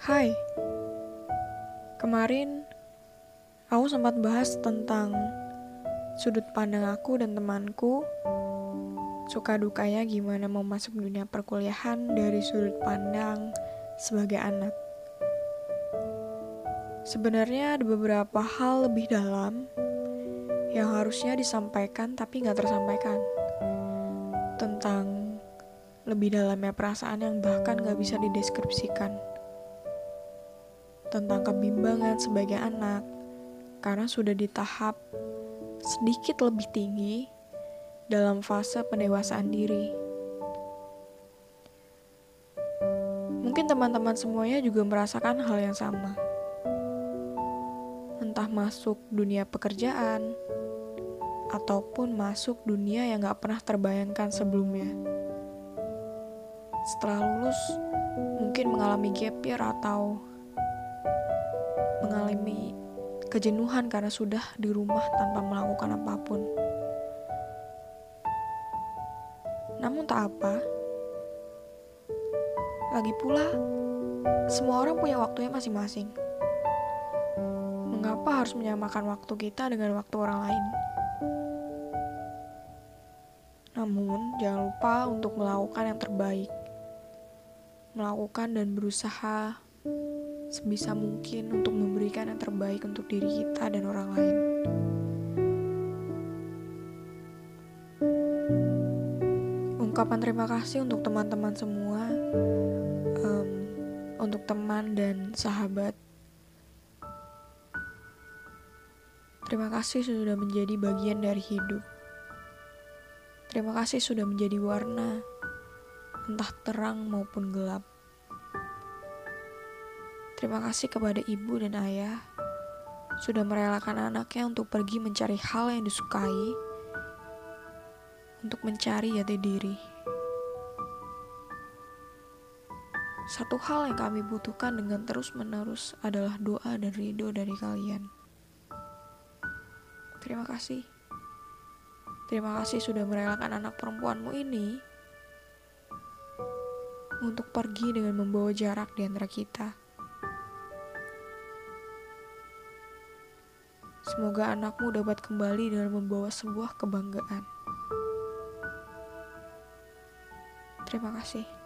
Hai, kemarin aku sempat bahas tentang sudut pandang aku dan temanku. Suka dukanya gimana mau masuk dunia perkuliahan dari sudut pandang sebagai anak. Sebenarnya ada beberapa hal lebih dalam yang harusnya disampaikan tapi nggak tersampaikan. Tentang lebih dalamnya perasaan yang bahkan gak bisa dideskripsikan tentang kebimbangan sebagai anak karena sudah di tahap sedikit lebih tinggi dalam fase pendewasaan diri. Mungkin teman-teman semuanya juga merasakan hal yang sama. Entah masuk dunia pekerjaan, ataupun masuk dunia yang gak pernah terbayangkan sebelumnya. Setelah lulus, mungkin mengalami gap year atau mengalami kejenuhan karena sudah di rumah tanpa melakukan apa pun. Namun tak apa. Lagi pula, semua orang punya waktunya masing-masing. Mengapa harus menyamakan waktu kita dengan waktu orang lain? Namun, jangan lupa untuk melakukan yang terbaik. Melakukan dan berusaha sebisa mungkin untuk memberikan yang terbaik untuk diri kita dan orang lain. Ungkapan terima kasih untuk teman-teman semua, um, untuk teman dan sahabat. Terima kasih sudah menjadi bagian dari hidup. Terima kasih sudah menjadi warna, entah terang maupun gelap. Terima kasih kepada ibu dan ayah sudah merelakan anaknya untuk pergi mencari hal yang disukai, untuk mencari jati diri. Satu hal yang kami butuhkan dengan terus-menerus adalah doa dan ridho dari kalian. Terima kasih. Terima kasih sudah merelakan anak perempuanmu ini untuk pergi dengan membawa jarak di antara kita. Semoga anakmu dapat kembali dengan membawa sebuah kebanggaan. Terima kasih.